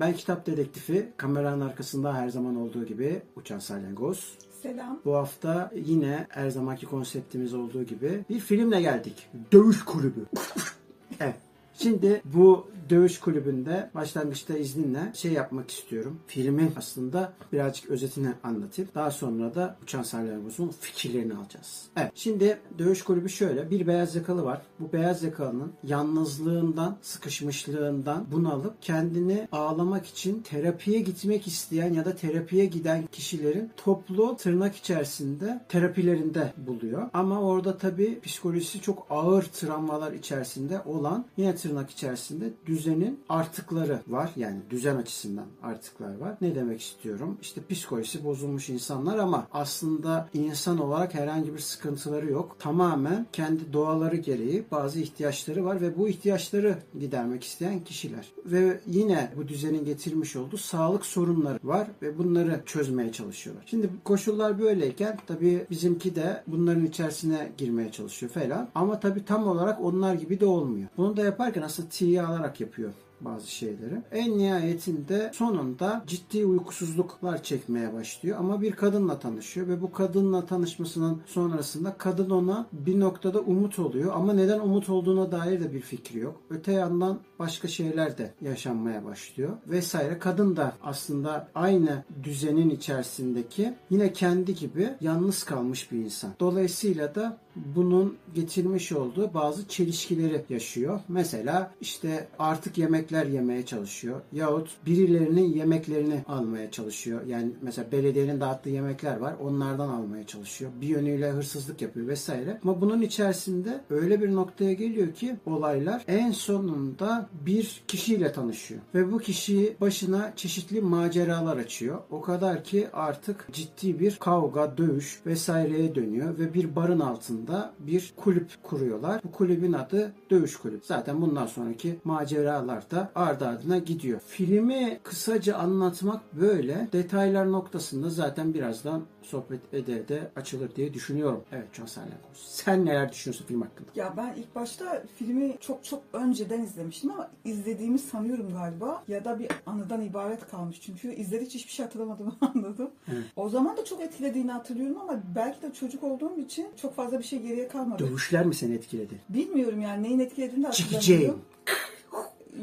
Ben kitap dedektifi. Kameranın arkasında her zaman olduğu gibi Uçan Salyangoz. Selam. Bu hafta yine her zamanki konseptimiz olduğu gibi bir filmle geldik. Dövüş Kulübü. evet. Şimdi bu dövüş kulübünde başlangıçta izninle şey yapmak istiyorum. Filmin aslında birazcık özetini anlatayım. Daha sonra da Uçan Salyangoz'un fikirlerini alacağız. Evet. Şimdi dövüş kulübü şöyle. Bir beyaz yakalı var. Bu beyaz yakalının yalnızlığından, sıkışmışlığından bunalıp kendini ağlamak için terapiye gitmek isteyen ya da terapiye giden kişilerin toplu tırnak içerisinde terapilerinde buluyor. Ama orada tabii psikolojisi çok ağır travmalar içerisinde olan yine tırnak içerisinde düzenin artıkları var. Yani düzen açısından artıklar var. Ne demek istiyorum? İşte psikolojisi bozulmuş insanlar ama aslında insan olarak herhangi bir sıkıntıları yok. Tamamen kendi doğaları gereği bazı ihtiyaçları var ve bu ihtiyaçları gidermek isteyen kişiler. Ve yine bu düzenin getirmiş olduğu sağlık sorunları var ve bunları çözmeye çalışıyorlar. Şimdi koşullar böyleyken tabii bizimki de bunların içerisine girmeye çalışıyor falan. Ama tabii tam olarak onlar gibi de olmuyor. Bunu da yaparken aslında tiye alarak yapıyor bazı şeyleri. En nihayetinde sonunda ciddi uykusuzluklar çekmeye başlıyor ama bir kadınla tanışıyor ve bu kadınla tanışmasının sonrasında kadın ona bir noktada umut oluyor ama neden umut olduğuna dair de bir fikri yok. Öte yandan başka şeyler de yaşanmaya başlıyor vesaire. Kadın da aslında aynı düzenin içerisindeki yine kendi gibi yalnız kalmış bir insan. Dolayısıyla da bunun getirmiş olduğu bazı çelişkileri yaşıyor. Mesela işte artık yemekler yemeye çalışıyor. Yahut birilerinin yemeklerini almaya çalışıyor. Yani mesela belediyenin dağıttığı yemekler var. Onlardan almaya çalışıyor. Bir yönüyle hırsızlık yapıyor vesaire. Ama bunun içerisinde öyle bir noktaya geliyor ki olaylar en sonunda bir kişiyle tanışıyor. Ve bu kişi başına çeşitli maceralar açıyor. O kadar ki artık ciddi bir kavga, dövüş vesaireye dönüyor ve bir barın altında bir kulüp kuruyorlar. Bu kulübün adı Dövüş Kulübü. Zaten bundan sonraki maceralar da ardı ardına gidiyor. Filmi kısaca anlatmak böyle. Detaylar noktasında zaten birazdan sohbet eder de açılır diye düşünüyorum. Evet Can Salyangoz. Sen neler düşünüyorsun film hakkında? Ya ben ilk başta filmi çok çok önceden izlemiştim ama izlediğimi sanıyorum galiba. Ya da bir anıdan ibaret kalmış. Çünkü izledik hiçbir şey hatırlamadığımı anladım. Evet. O zaman da çok etkilediğini hatırlıyorum ama belki de çocuk olduğum için çok fazla bir şey geriye kalmadı. Dövüşler mi seni etkiledi? Bilmiyorum yani neyin etkilediğini de hatırlamıyorum.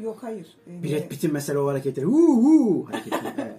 Yok hayır. Ee, Brad Pitt'in mesela o hareketleri. Huu huu hareketleri. Evet.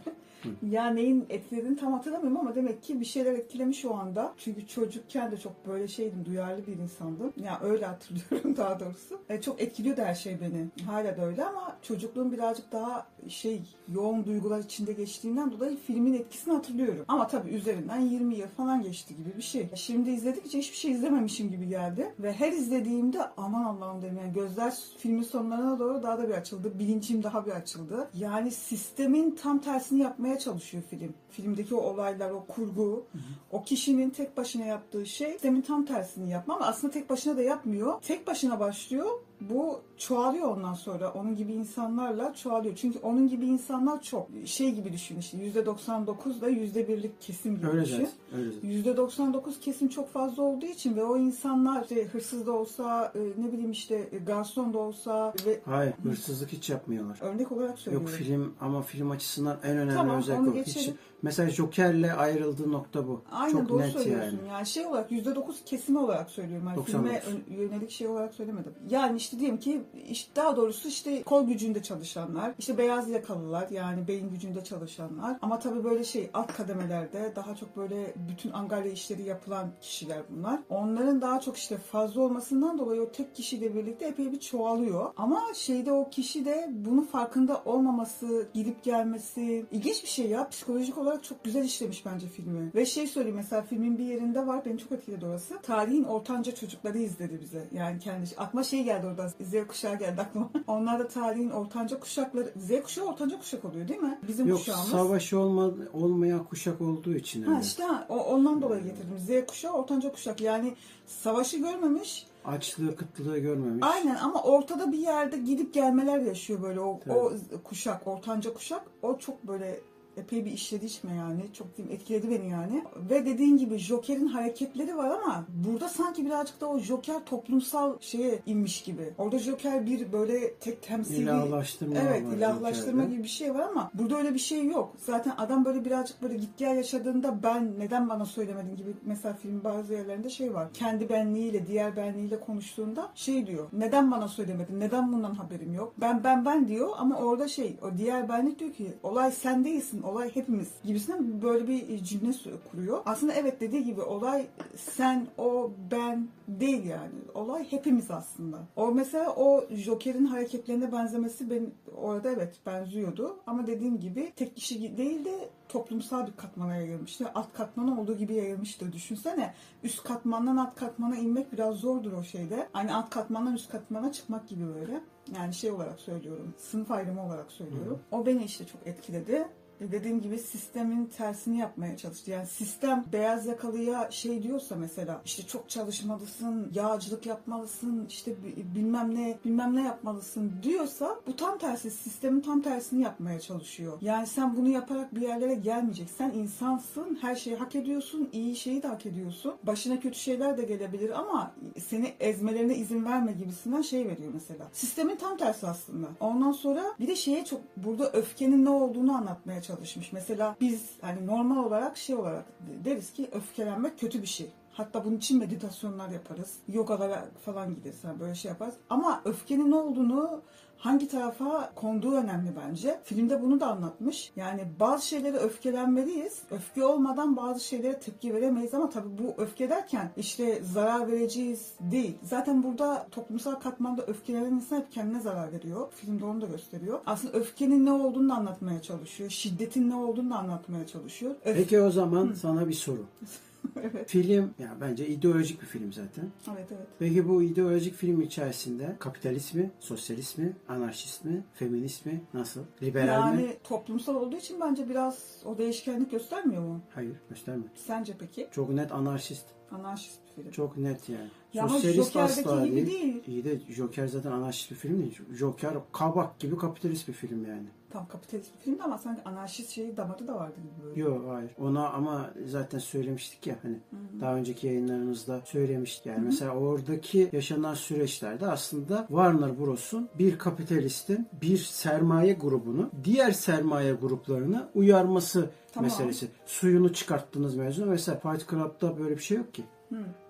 Ya neyin etkilediğini tam hatırlamıyorum ama demek ki bir şeyler etkilemiş o anda. Çünkü çocukken de çok böyle şeydim, duyarlı bir insandım. Ya öyle hatırlıyorum daha doğrusu. E, çok etkiliyordu her şey beni. Hala da öyle ama çocukluğum birazcık daha şey yoğun duygular içinde geçtiğinden dolayı filmin etkisini hatırlıyorum. Ama tabii üzerinden 20 yıl falan geçti gibi bir şey. Şimdi izledikçe hiçbir şey izlememişim gibi geldi. Ve her izlediğimde aman Allah'ım dedim yani gözler filmin sonlarına doğru daha da bir açıldı. Bilincim daha bir açıldı. Yani sistemin tam tersini yapmaya çalışıyor film. Filmdeki o olaylar, o kurgu, o kişinin tek başına yaptığı şey sistemin tam tersini yapma ama aslında tek başına da yapmıyor. Tek başına başlıyor bu çoğalıyor ondan sonra. Onun gibi insanlarla çoğalıyor. Çünkü onun gibi insanlar çok. Şey gibi düşün işte %99 da %1'lik kesim gibi Öyle düşün. zaten. Öyle zaten. %99 kesim çok fazla olduğu için ve o insanlar işte hırsız da olsa e, ne bileyim işte e, garson da olsa ve Hayır, hırsızlık hiç yapmıyorlar. örnek olarak Yok söylüyorum. film ama film açısından en önemli Tamam, özellik o. Hiç, geçelim. Mesela Joker'le ayrıldığı nokta bu. Aynen Çok doğru net söylüyorsun. yani. Yani. şey olarak %9 kesimi olarak söylüyorum. Yani filme 99. ön- yönelik şey olarak söylemedim. Yani işte diyelim ki işte daha doğrusu işte kol gücünde çalışanlar, işte beyaz yakalılar yani beyin gücünde çalışanlar. Ama tabii böyle şey alt kademelerde daha çok böyle bütün angarya işleri yapılan kişiler bunlar. Onların daha çok işte fazla olmasından dolayı o tek kişiyle birlikte epey bir çoğalıyor. Ama şeyde o kişi de bunun farkında olmaması, gidip gelmesi ilginç bir şey ya. Psikolojik olarak çok güzel işlemiş bence filmi. Ve şey söyleyeyim mesela filmin bir yerinde var. Beni çok etkiledi orası. Tarihin ortanca çocukları izledi bize. Yani kendi aklıma şey geldi orada. Z kuşağı geldi aklıma. Onlar da tarihin ortanca kuşakları. Z kuşağı ortanca kuşak oluyor değil mi? Bizim Yok kuşağımız. savaşı olma, olmayan kuşak olduğu için. Ha işte o, ondan dolayı getirdim. Z kuşağı ortanca kuşak. Yani savaşı görmemiş. Açlığı, kıtlığı görmemiş. Aynen ama ortada bir yerde gidip gelmeler yaşıyor böyle o, Tabii. o kuşak, ortanca kuşak. O çok böyle epey bir işledi içme yani. Çok diyeyim etkiledi beni yani. Ve dediğin gibi Joker'in hareketleri var ama burada sanki birazcık da o Joker toplumsal şeye inmiş gibi. Orada Joker bir böyle tek temsili İlahlaştırma Evet, ilahlaştırma Joker'de. gibi bir şey var ama burada öyle bir şey yok. Zaten adam böyle birazcık böyle git gel yaşadığında ben neden bana söylemedin gibi mesela film bazı yerlerinde şey var. Kendi benliğiyle, diğer benliğiyle konuştuğunda şey diyor. Neden bana söylemedin? Neden bundan haberim yok? Ben ben ben diyor ama orada şey o diğer benlik diyor ki olay sen değilsin, olay hepimiz gibisinden böyle bir cümle kuruyor. Aslında evet dediği gibi olay sen, o, ben değil yani. Olay hepimiz aslında. O mesela o Joker'in hareketlerine benzemesi ben orada evet benziyordu. Ama dediğim gibi tek kişi değil de toplumsal bir katmana yayılmıştı. Alt katmana olduğu gibi yayılmıştı. Düşünsene üst katmandan alt katmana inmek biraz zordur o şeyde. Aynı alt katmandan üst katmana çıkmak gibi böyle. Yani şey olarak söylüyorum. Sınıf ayrımı olarak söylüyorum. O beni işte çok etkiledi. Dediğim gibi sistemin tersini yapmaya çalıştı. Yani sistem beyaz yakalıya şey diyorsa mesela işte çok çalışmalısın, yağcılık yapmalısın, işte bi- bilmem ne bilmem ne yapmalısın diyorsa bu tam tersi sistemin tam tersini yapmaya çalışıyor. Yani sen bunu yaparak bir yerlere gelmeyeceksin. Sen insansın, her şeyi hak ediyorsun, iyi şeyi de hak ediyorsun. Başına kötü şeyler de gelebilir ama seni ezmelerine izin verme gibisinden şey veriyor mesela. Sistemin tam tersi aslında. Ondan sonra bir de şeye çok burada öfkenin ne olduğunu anlatmaya çalışmış. Mesela biz hani normal olarak şey olarak deriz ki öfkelenmek kötü bir şey. Hatta bunun için meditasyonlar yaparız. Yogalara falan gideriz. Yani böyle şey yaparız. Ama öfkenin ne olduğunu hangi tarafa konduğu önemli bence. Filmde bunu da anlatmış. Yani bazı şeylere öfkelenmeliyiz. Öfke olmadan bazı şeylere tepki veremeyiz ama tabii bu öfke derken işte zarar vereceğiz değil. Zaten burada toplumsal katmanda öfkelenen insan hep kendine zarar veriyor. Filmde onu da gösteriyor. Aslında öfkenin ne olduğunu da anlatmaya çalışıyor. Şiddetin ne olduğunu da anlatmaya çalışıyor. Öf- Peki o zaman sana bir soru. evet. Film, ya bence ideolojik bir film zaten. Evet evet. Peki bu ideolojik film içerisinde kapitalist mi, sosyalist mi, anarşist mi, feminist mi, nasıl? Liberal Yani mi? toplumsal olduğu için bence biraz o değişkenlik göstermiyor mu? Hayır, gösterme. Sence peki? Çok net anarşist. Anarşist bir film. Çok net yani. Ya Sosyalist Joker'deki asla gibi değil. değil. İyi de Joker zaten anarşist bir film değil. Joker kabak gibi kapitalist bir film yani. Tam kapitalist bir filmdi ama sanki anarşist şeyi damarı da vardı gibi böyle. Yok hayır. Ona ama zaten söylemiştik ya hani daha önceki yayınlarımızda söylemiştik yani. Mesela oradaki yaşanan süreçlerde aslında Warner Bros'un bir kapitalistin bir sermaye grubunu diğer sermaye gruplarını uyarması Tamam. meselesi. Suyunu çıkarttığınız mevzu. Mesela Fight Club'da böyle bir şey yok ki.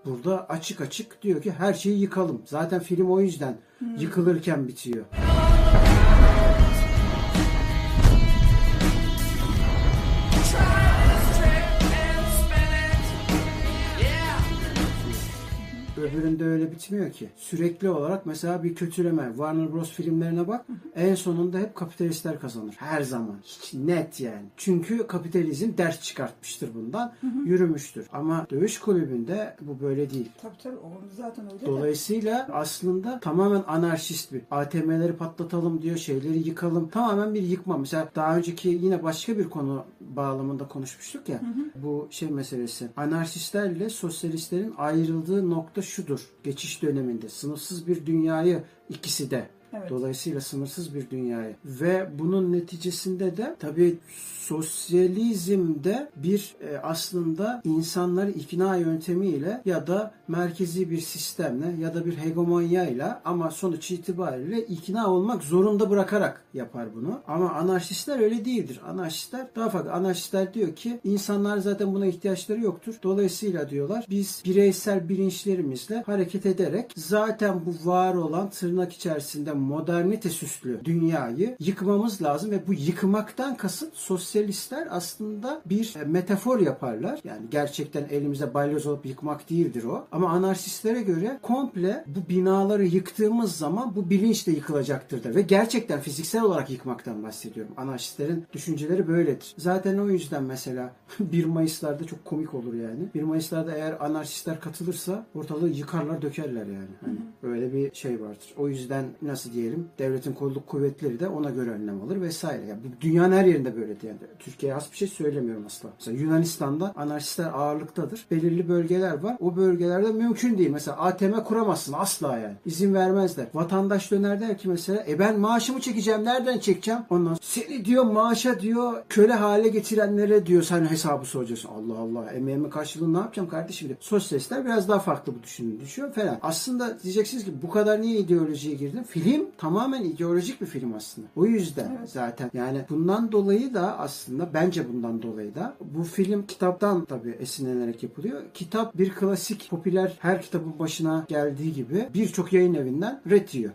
Burada açık açık diyor ki her şeyi yıkalım. Zaten film o yüzden yıkılırken bitiyor. Try. Öbüründe öyle bitmiyor ki. Sürekli olarak mesela bir kötüleme. Warner Bros filmlerine bak. En sonunda hep kapitalistler kazanır. Her zaman. Hiç net yani. Çünkü kapitalizm ders çıkartmıştır bundan. Yürümüştür. Ama dövüş kulübünde bu böyle değil. Tabii tabii o zaten öyle de. Dolayısıyla aslında tamamen anarşist bir. ATM'leri patlatalım diyor, şeyleri yıkalım. Tamamen bir yıkma. Mesela daha önceki yine başka bir konu bağlamında konuşmuştuk ya. Bu şey meselesi. Anarşistlerle sosyalistlerin ayrıldığı nokta şudur. Geçiş döneminde sınırsız bir dünyayı ikisi de Evet. Dolayısıyla sınırsız bir dünyayı ve bunun neticesinde de tabii sosyalizmde bir e, aslında insanları ikna yöntemiyle ya da merkezi bir sistemle ya da bir hegemonyayla ama sonuç itibariyle ikna olmak zorunda bırakarak yapar bunu. Ama anarşistler öyle değildir. Anarşistler daha farklı. Anarşistler diyor ki insanlar zaten buna ihtiyaçları yoktur. Dolayısıyla diyorlar biz bireysel bilinçlerimizle hareket ederek zaten bu var olan tırnak içerisinde modernite süslü dünyayı yıkmamız lazım ve bu yıkmaktan kasıt sosyalistler aslında bir e, metafor yaparlar. Yani gerçekten elimizde balyoz olup yıkmak değildir o. Ama anarşistlere göre komple bu binaları yıktığımız zaman bu bilinç de yıkılacaktır der. Ve gerçekten fiziksel olarak yıkmaktan bahsediyorum. Anarşistlerin düşünceleri böyledir. Zaten o yüzden mesela 1 Mayıs'larda çok komik olur yani. 1 Mayıs'larda eğer anarşistler katılırsa ortalığı yıkarlar dökerler yani. Hani böyle bir şey vardır. O yüzden nasıl diyelim devletin kolluk kuvvetleri de ona göre önlem alır vesaire. Ya bu dünyanın her yerinde böyle yani. Türkiye'ye has bir şey söylemiyorum asla. Mesela Yunanistan'da anarşistler ağırlıktadır. Belirli bölgeler var. O bölgelerde mümkün değil. Mesela ATM kuramazsın asla yani. İzin vermezler. Vatandaş döner der ki mesela e ben maaşımı çekeceğim. Nereden çekeceğim? Ondan seni diyor maaşa diyor köle hale getirenlere diyor sen hesabı soracaksın. Allah Allah emeğimin karşılığını ne yapacağım kardeşim diyor. Sosyalistler biraz daha farklı bu düşünün düşüyor falan. Aslında diyeceksiniz ki bu kadar niye ideolojiye girdin? Film tamamen ideolojik bir film aslında. O yüzden zaten yani bundan dolayı da aslında bence bundan dolayı da bu film kitaptan tabii esinlenerek yapılıyor. Kitap bir klasik popüler her kitabın başına geldiği gibi birçok yayın evinden ret yiyor.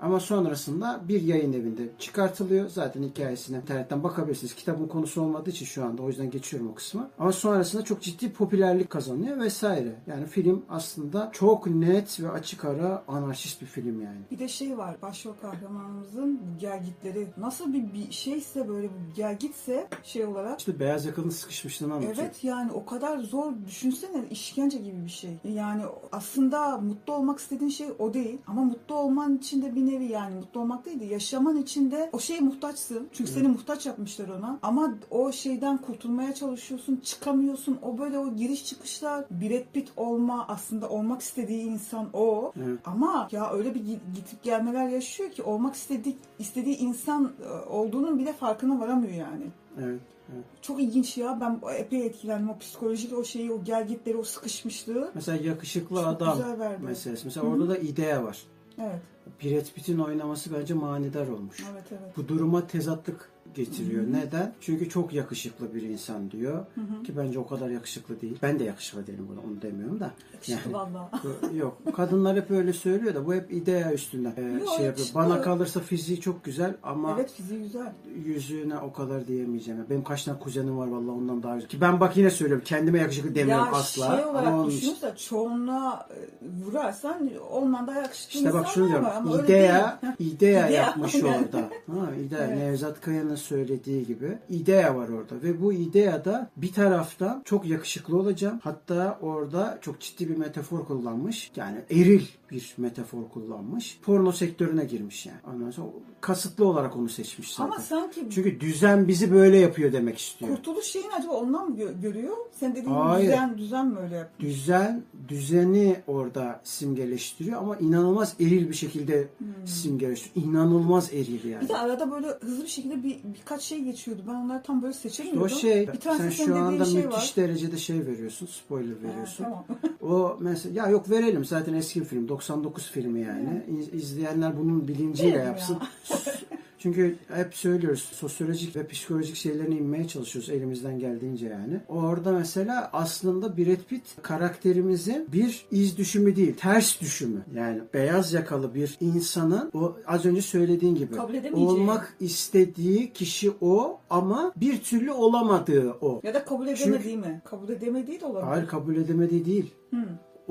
Ama sonrasında bir yayın evinde çıkartılıyor. Zaten hikayesine internetten bakabilirsiniz. Kitabın konusu olmadığı için şu anda o yüzden geçiyorum o kısmı. Ama sonrasında çok ciddi popülerlik kazanıyor vesaire. Yani film aslında çok net ve açık ara anarşist bir film yani. Bir de şey var başrol kahramanımızın gergitleri nasıl bir, bir şeyse böyle bir gergitse şey olarak İşte beyaz yakalının sıkışmışlığını anlatıyor. Evet yani o kadar zor düşünsene işkence gibi bir şey. Yani aslında mutlu olmak istediğin şey o değil ama mutlu olman için de bir nevi yani mutlu olmak değil de yaşaman için de o şeye muhtaçsın. Çünkü seni muhtaç yapmışlar ona. Ama o şeyden kurtulmaya çalışıyorsun, çıkamıyorsun. O böyle o giriş çıkışlar Brad Pitt olma aslında olmak istediği insan o. Evet. Ama ya öyle bir gi- gidip gelmeler yaşıyor ki olmak istediği istediği insan e, olduğunun bile farkına varamıyor yani. Evet. evet. Çok ilginç ya. Ben epey etkilendim. O psikolojik o şeyi, o gergitleri, o sıkışmışlığı. Mesela yakışıklı Çok adam güzel verdi. meselesi. Mesela orada da idea var. Evet, Brad Pitt'in oynaması bence manidar olmuş. evet, evet. Bu duruma tezatlık getiriyor. Neden? Çünkü çok yakışıklı bir insan diyor. Ki bence o kadar yakışıklı değil. Ben de yakışıklı değilim bunu onu demiyorum da. Yakışıklı Yani- valla. Yok. Kadınlar hep öyle söylüyor da bu hep idea üstünden e, Yok, şey yapıyor. Bana kalırsa fiziği çok güzel ama Evet fiziği güzel. yüzüne o kadar diyemeyeceğim. Benim kaç tane kuzenim var vallahi ondan daha güzel. Ki ben bak yine söylüyorum kendime yakışıklı demiyorum ya asla. şey olarak ama onun düşünürsen çoğunluğa e, vurarsan ondan daha yakışıklı İşte bak şunu diyorum. var ama İdea, idea İdea, yapmış orada. Ha, idea. Evet. Nevzat Kaya'nın söylediği gibi. idea var orada. Ve bu ideada bir taraftan çok yakışıklı olacağım. Hatta orada çok ciddi bir metafor kullanmış. Yani eril bir metafor kullanmış. Porno sektörüne girmiş yani. Ondan sonra kasıtlı olarak onu seçmiş zaten. Ama sanki Çünkü düzen bizi böyle yapıyor demek istiyor. kurtuluş şeyini acaba ondan mı gö- görüyor? Sen dediğin Hayır. düzen, düzen mi öyle yapıyor? düzen düzeni orada simgeleştiriyor ama inanılmaz eril bir şekilde simgeleştiriyor. İnanılmaz eril yani. Bir de arada böyle hızlı bir şekilde bir birkaç şey geçiyordu. Ben onları tam böyle seçemiyordum. O şey, bir tanesi sen senin şu dediğin anda şey müthiş var. derecede şey veriyorsun, spoiler Ha, veriyorsun. tamam. O mesela, ya yok verelim zaten eski bir film, 99 filmi yani. İz- İzleyenler bunun bilinciyle yapsın. ya. Çünkü hep söylüyoruz, sosyolojik ve psikolojik şeylerine inmeye çalışıyoruz elimizden geldiğince yani. Orada mesela aslında Brad Pitt karakterimizin bir iz düşümü değil, ters düşümü. Yani beyaz yakalı bir insanın o az önce söylediğin gibi Kabul edemeyeceği. olmak istediği kişi o ama bir türlü olamadığı o. Ya da kabul edemediği mi? Kabul edemediği de olabilir. Hayır kabul edemediği değil. Hı.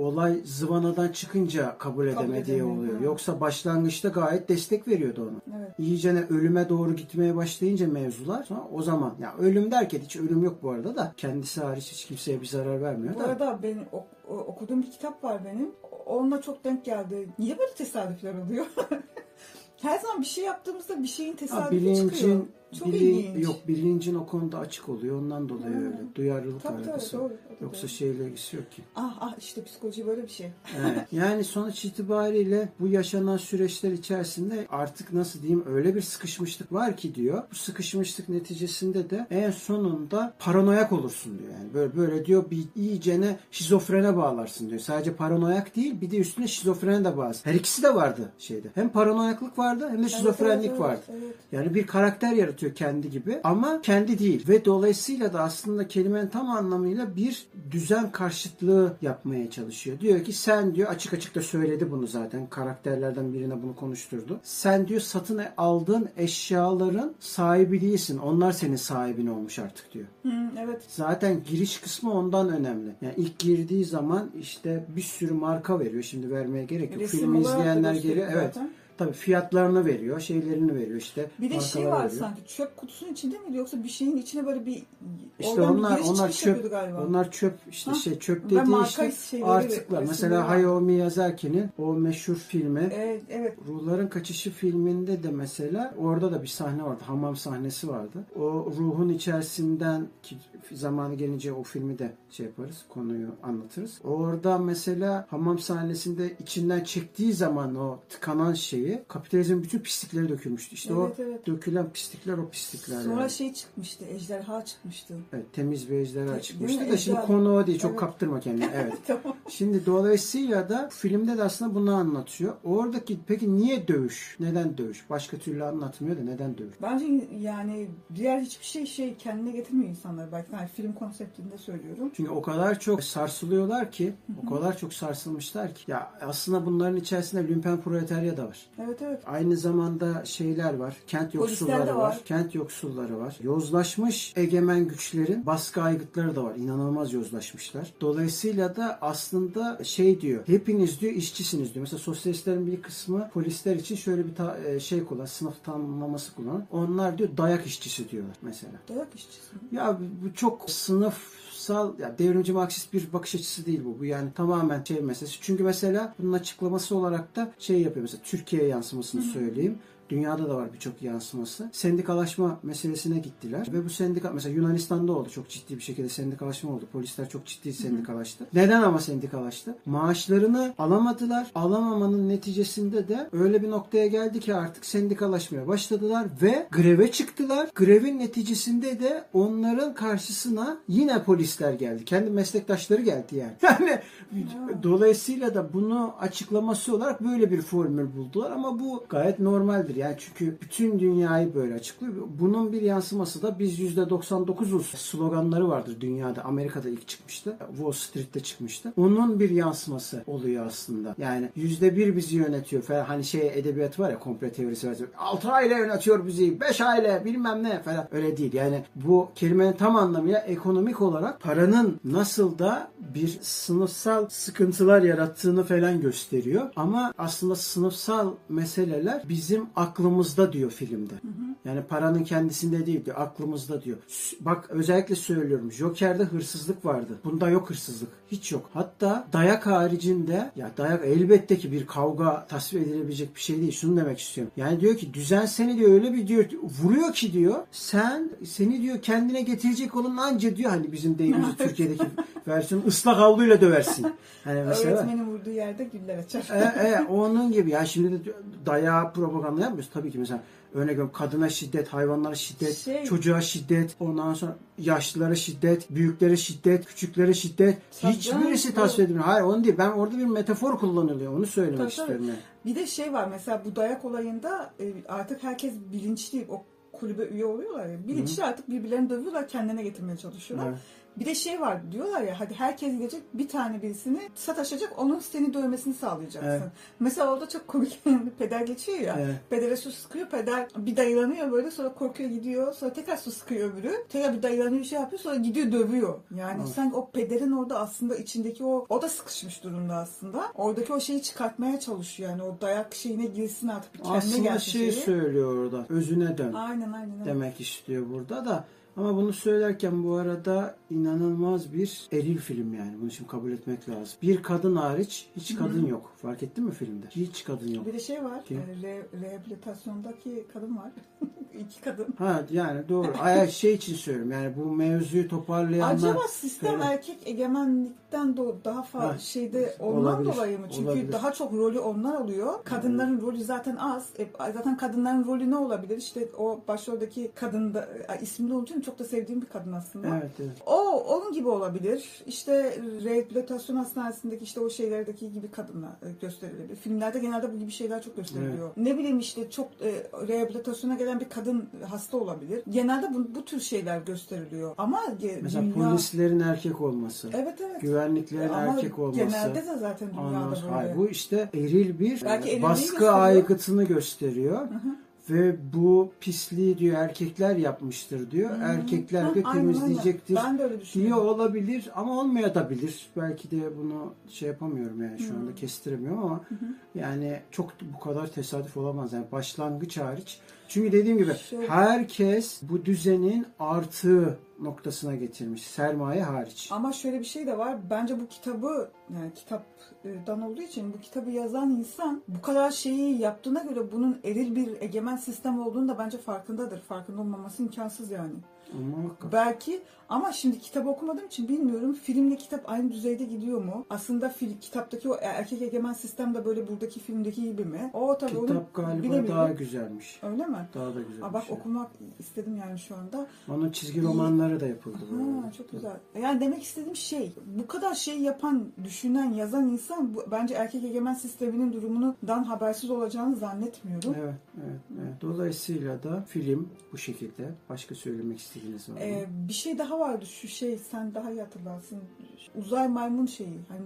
Olay zıvanadan çıkınca kabul edemediği oluyor. Yoksa başlangıçta gayet destek veriyordu ona. Evet. İyicene ölüme doğru gitmeye başlayınca mevzular sonra o zaman ya ölüm derken hiç ölüm yok bu arada da kendisi hariç hiç kimseye bir zarar vermiyor Bu da. arada benim o- okuduğum bir kitap var benim. Onunla çok denk geldi. Niye böyle tesadüfler oluyor? Her zaman bir şey yaptığımızda bir şeyin tesadüfi çıkıyor. bilincin Çok ilginç. Yok bilincin o konuda açık oluyor. Ondan dolayı Hı. öyle. Duyarlılık Tabii tabii doğru. O da Yoksa doğru. şeyle ilgisi yok ki. Ah ah işte psikoloji böyle bir şey. Evet. Yani sonuç itibariyle bu yaşanan süreçler içerisinde artık nasıl diyeyim öyle bir sıkışmışlık var ki diyor. Bu sıkışmışlık neticesinde de en sonunda paranoyak olursun diyor. Yani böyle böyle diyor bir iyicene şizofrene bağlarsın diyor. Sadece paranoyak değil bir de üstüne şizofrene de bağlarsın. Her ikisi de vardı şeyde. Hem paranoyaklık vardı hem de şizofrenlik Evet, vardı. evet. Yani bir karakter yaratıyor kendi gibi ama kendi değil. Ve dolayısıyla da aslında kelimenin tam anlamıyla bir düzen karşıtlığı yapmaya çalışıyor. Diyor ki sen diyor açık açık da söyledi bunu zaten. Karakterlerden birine bunu konuşturdu. Sen diyor satın aldığın eşyaların sahibi değilsin. Onlar senin sahibin olmuş artık diyor. Hı, evet. Zaten giriş kısmı ondan önemli. Yani ilk girdiği zaman işte bir sürü marka veriyor. Şimdi vermeye gerek yok. Resim da izleyenler geliyor. Evet. zaten. Tabii fiyatlarını veriyor, şeylerini veriyor işte. Bir de şey var veriyor. sanki çöp kutusunun içinde miydi yoksa bir şeyin içine böyle bir İşte oradan bir onlar onlar çöp galiba. onlar çöp işte Ha? şey çöp dediği işte artıklar. Mesela. Hayao Miyazaki'nin o meşhur filmi Evet, evet. Ruhların Kaçışı filminde de mesela orada da bir sahne vardı. Hamam sahnesi vardı. O ruhun içerisinden ki zamanı gelince o filmi de şey yaparız. Konuyu anlatırız. Orada mesela hamam sahnesinde içinden çektiği zaman o tıkanan şeyi kapitalizmin bütün pislikleri dökülmüştü. İşte o Evet, evet. dökülen pislikler o pislikler. Sonra yani. şey çıkmıştı, ejderha çıkmıştı. Evet, temiz bir ejderha Değil çıkmıştı da şimdi Ejderha. konu o değil. Çok Evet. kaptırma kendini. Evet. tamam. Şimdi dolayısıyla da filmde de aslında bunu anlatıyor. Oradaki peki niye dövüş? Neden dövüş? Başka türlü anlatmıyor da neden dövüş? Bence yani diğer hiçbir şey şey kendine getirmiyor insanlar. Belki yani film konseptinde söylüyorum. Çünkü o kadar çok sarsılıyorlar ki, o kadar çok sarsılmışlar ki. Ya aslında bunların içerisinde lümpen proletarya da var. Evet evet. Aynı zamanda şeyler var. Kent yoksulları var. var. Kent yoksulları var. Yozlaşmış egemen güçlerin baskı aygıtları da var. İnanılmaz yozlaşmışlar. Dolayısıyla da aslında şey diyor. Hepiniz diyor işçisiniz diyor. Mesela sosyalistlerin bir kısmı polisler için şöyle bir ta- e, şey kullan, sınıf tanımlaması kullanır. Onlar diyor dayak işçisi diyorlar mesela. Dayak işçisi. Ya bu çok sınıfsal, ya devrimci Marksist bir bakış açısı değil bu. Bu yani tamamen şey meselesi. Çünkü mesela bunun açıklaması olarak da şey yapıyor mesela Türkiye yansımasını söyleyeyim. Dünyada da var birçok yansıması. Sendikalaşma meselesine gittiler. Ve bu sendika mesela Yunanistan'da oldu. Çok ciddi bir şekilde sendikalaşma oldu. Polisler çok ciddi sendikalaştı. Neden ama sendikalaştı? Maaşlarını alamadılar. Alamamanın neticesinde de öyle bir noktaya geldi ki artık sendikalaşmaya başladılar ve greve çıktılar. Grevin neticesinde de onların karşısına yine polisler geldi. Kendi meslektaşları geldi yani. Yani dolayısıyla da bunu açıklaması olarak böyle bir formül buldular ama bu gayet normaldir. Yani çünkü bütün dünyayı böyle açıklıyor. Bunun bir yansıması da biz %99'uz sloganları vardır dünyada. Amerika'da ilk çıkmıştı. Wall Street'te çıkmıştı. Onun bir yansıması oluyor aslında. Yani %1 bizi yönetiyor falan. Hani şey edebiyat var ya komple teorisi var. 6 aile yönetiyor bizi. 5 aile bilmem ne falan. Öyle değil. Yani bu kelimenin tam anlamıyla ekonomik olarak paranın nasıl da bir sınıfsal sıkıntılar yarattığını falan gösteriyor. Ama aslında sınıfsal meseleler bizim aklımızda diyor filmde. Yani paranın kendisinde değil diyor. Aklımızda diyor. Bak özellikle söylüyorum. Joker'de hırsızlık vardı. Bunda yok hırsızlık. Hiç yok. Hatta dayak haricinde ya dayak elbette ki bir kavga tasvir edilebilecek bir şey değil. Şunu demek istiyorum. Yani diyor ki düzen seni diyor öyle bir diyor vuruyor ki diyor sen seni diyor kendine getirecek olan anca diyor hani bizim deyimimiz Türkiye'deki versiyon ıslak havluyla döversin. Hani mesela Öğretmenin vurduğu yerde güller açar. e, e, onun gibi ya şimdi de dayağı propaganda yapmıyoruz tabii ki mesela örnek veriyorum kadına şiddet, hayvanlara şiddet, Şey- çocuğa şiddet, ondan sonra yaşlılara şiddet, büyüklere şiddet, küçüklere şiddet. Tabii Hiçbirisi tasvir edilmiyor. Hayır onu değil. Ben orada bir metafor kullanılıyor. Onu söylemek Tabii, istiyorum yani. Bir de şey var mesela bu dayak olayında e, artık herkes bilinçli o kulübe üye oluyorlar ya. Bilinçli artık birbirlerini dövüyorlar kendine getirmeye çalışıyorlar. Evet. Bir de şey var diyorlar ya hadi herkes gelecek bir tane birisini sataşacak onun seni dövmesini sağlayacaksın. Evet. Mesela orada çok komik peder geçiyor ya. Evet. Pedere su sıkıyor peder bir dayılanıyor böyle sonra korkuyor gidiyor sonra tekrar su sıkıyor öbürü. Tekrar bir dayılanıyor şey yapıyor sonra gidiyor dövüyor. Yani Evet. sanki o pederin orada aslında içindeki o o da sıkışmış durumda aslında. Oradaki o şeyi çıkartmaya çalışıyor yani o dayak şeyine girsin artık bir kendine Aslında gelsin şey şeyi. söylüyor orada. Özüne dön. Aynen. aynen. demek istiyor burada da. Ama bunu söylerken bu arada inanılmaz bir eril film yani. Bunu şimdi kabul etmek lazım. Bir kadın hariç hiç kadın yok. Fark ettin mi filmde? Hiç kadın yok. Bir de şey var. Kim? e, Re, rehabilitasyondaki kadın var. iki kadın. Ha yani doğru. Ay şey için söylüyorum. Yani bu mevzuyu toparlayanlar Acaba sistem Öyle. erkek egemenlikten daha fazla Ha, şeyde ondan olabilir, dolayı mı? Çünkü olabilir. daha çok rolü onlar alıyor. Kadınların rolü zaten az. E, zaten kadınların rolü ne olabilir? İşte o başroldeki kadın da e, ismini unutuyorum. Çok da sevdiğim bir kadın aslında. Evet evet. O onun gibi olabilir. İşte rehabilitasyon hastanesindeki işte o şeylerdeki gibi kadınlar e, gösterilebilir. Filmlerde genelde bu gibi şeyler çok gösteriliyor. Ne bileyim işte çok e, rehabilitasyona gelen bir kadın hasta olabilir. Genelde bu, bu tür şeyler gösteriliyor. Ama Mesela dünya... polislerin erkek olması, Evet evet. güvenliklerin Ama erkek olması. genelde de zaten dünyada sonra- böyle. hayır, bu işte eril bir Belki e, baskı gösteriyor. aygıtını gösteriyor. Ve bu pisliği diyor erkekler yapmıştır diyor. Erkekler Ha, de temizleyecektir. aynen. Ben de öyle düşünüyorum. olabilir ama olmayabilir. Belki de bunu şey yapamıyorum yani şu anda kestiremiyorum ama yani çok bu kadar tesadüf olamaz yani başlangıç hariç. Çünkü dediğim gibi Şöyle- herkes bu düzenin artığı noktasına getirmiş. Sermaye hariç. Ama şöyle bir şey de var. Bence bu kitabı yani kitaptan olduğu için bu kitabı yazan insan bu kadar şeyi yaptığına göre bunun eril bir egemen sistem olduğunu da bence farkındadır. Farkında olmaması imkansız yani. Ama hakikaten. Belki ama şimdi kitabı okumadığım için bilmiyorum. Filmle kitap aynı düzeyde gidiyor mu? Aslında fil, kitaptaki o erkek egemen sistem de böyle buradaki filmdeki gibi mi? O tabii onu Kitap galiba bilemiyorum. daha güzelmiş. Öyle mi? Daha da güzelmiş. Aa, bak yani. okumak istedim yani şu anda. Onun çizgi romanları da yapıldı. Ha, çok güzel. Yani demek istediğim şey, bu kadar şey yapan, düşünen, yazan insan bu, bence erkek egemen sisteminin durumundan habersiz olacağını zannetmiyorum. Evet, evet, evet. Dolayısıyla da film bu şekilde. Başka söylemek istediğiniz mı? Ee, bir şey daha vardı şu şey, sen daha iyi hatırlarsın. Uzay maymun şeyi, hani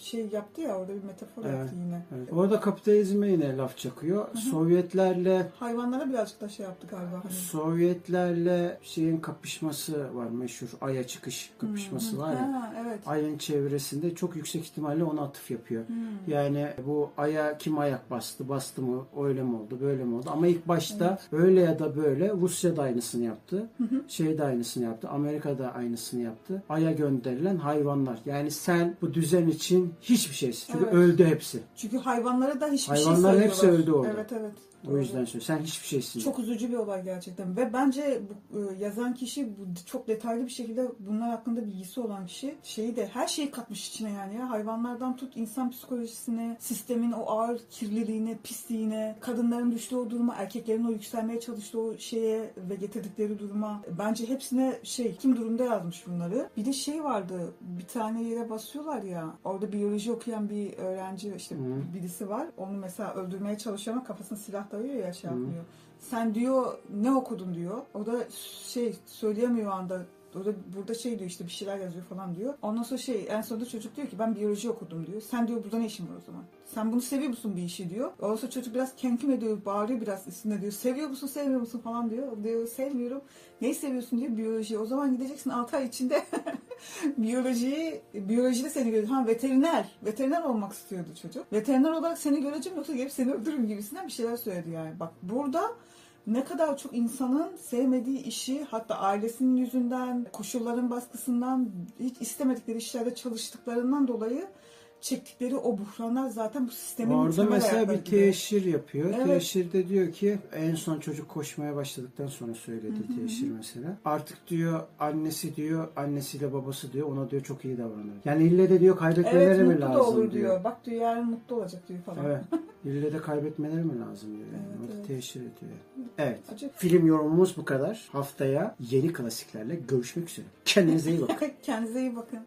şey yaptı ya orada bir metafor Evet. yaptı yine. Evet. Orada kapitalizme yine laf çakıyor. Sovyetlerle Hayvanlara birazcık da şey yaptı galiba. Hani. Sovyetlerle şeyin kapışması var meşhur Ay'a çıkış kapışması var ya. Ha, evet. Ay'ın çevresinde çok yüksek ihtimalle ona atıf yapıyor. Hmm. Yani bu Ay'a kim ayak bastı, bastı mı, öyle mi oldu, böyle mi oldu? Ama ilk başta öyle ya da böyle Rusya da aynısını yaptı. Şey de aynısını yaptı. Amerika da aynısını yaptı. Ay'a gönderilen hayvanlar. Yani sen bu düzen için hiçbir şeysin. Çünkü Evet. öldü hepsi. Çünkü hayvanlara da hiçbir şey Hayvanların söylüyorlar. hepsi öldü orada. Evet evet. O yüzden söylüyorum. Sen hiçbir şeysin. Çok üzücü bir olay gerçekten ve bence bu, e, yazan kişi bu, çok detaylı bir şekilde bunlar hakkında bilgisi olan kişi şeyi de her şeyi katmış içine yani ya hayvanlardan tut insan psikolojisine, sistemin o ağır kirliliğine, pisliğine, kadınların düştüğü o duruma, erkeklerin o yükselmeye çalıştığı o şeye ve getirdikleri duruma bence hepsine şey kim durumda yazmış bunları. Bir de şey vardı bir tane yere basıyorlar ya orada biyoloji okuyan bir öğrenci işte Hı. birisi var. Onu mesela öldürmeye çalışıyor ama kafasına silah dayıyor ya şey yapmıyor. Sen diyor ne okudun diyor. O da şey söyleyemiyor anda. O da burada şey diyor işte bir şeyler yazıyor falan diyor. Ondan sonra şey en sonunda çocuk diyor ki ben biyoloji okudum diyor. Sen diyor burada ne işin var o zaman? Sen bunu seviyor musun bir işi diyor. Ondan sonra çocuk biraz kenkim ediyor, bağırıyor biraz üstünde diyor. Seviyor musun, sevmiyor musun falan diyor. Diyor sevmiyorum. Neyi seviyorsun diyor biyoloji. O zaman gideceksin 6 ay içinde biyolojiyi, biyolojide seni görüyor. Ha veteriner. Veteriner olmak istiyordu çocuk. Veteriner olarak seni göreceğim yoksa gelip seni öldürürüm gibisinden bir şeyler söyledi yani. Bak burada ne kadar çok insanın sevmediği işi hatta ailesinin yüzünden, koşulların baskısından, hiç istemedikleri işlerde çalıştıklarından dolayı çektikleri o buhranlar zaten bu sistemin Orada mesela bir teşhir yapıyor. Evet. Teşhirde diyor ki en son çocuk koşmaya başladıktan sonra söyledi teşhir mesela. Artık diyor annesi diyor annesiyle babası diyor ona diyor çok iyi davranıyor. Yani ille de diyor kaybetmeleri Evet mi lazım da olur diyor. diyor. Bak diyor yarın mutlu olacak diyor falan. Evet. İlle de kaybetmeleri mi lazım diyor. Yani. Evet, Orada evet. teşhir ediyor. Evet. Acı. Film yorumumuz bu kadar. Haftaya yeni klasiklerle görüşmek üzere. Kendinize iyi bakın. Kendinize iyi bakın.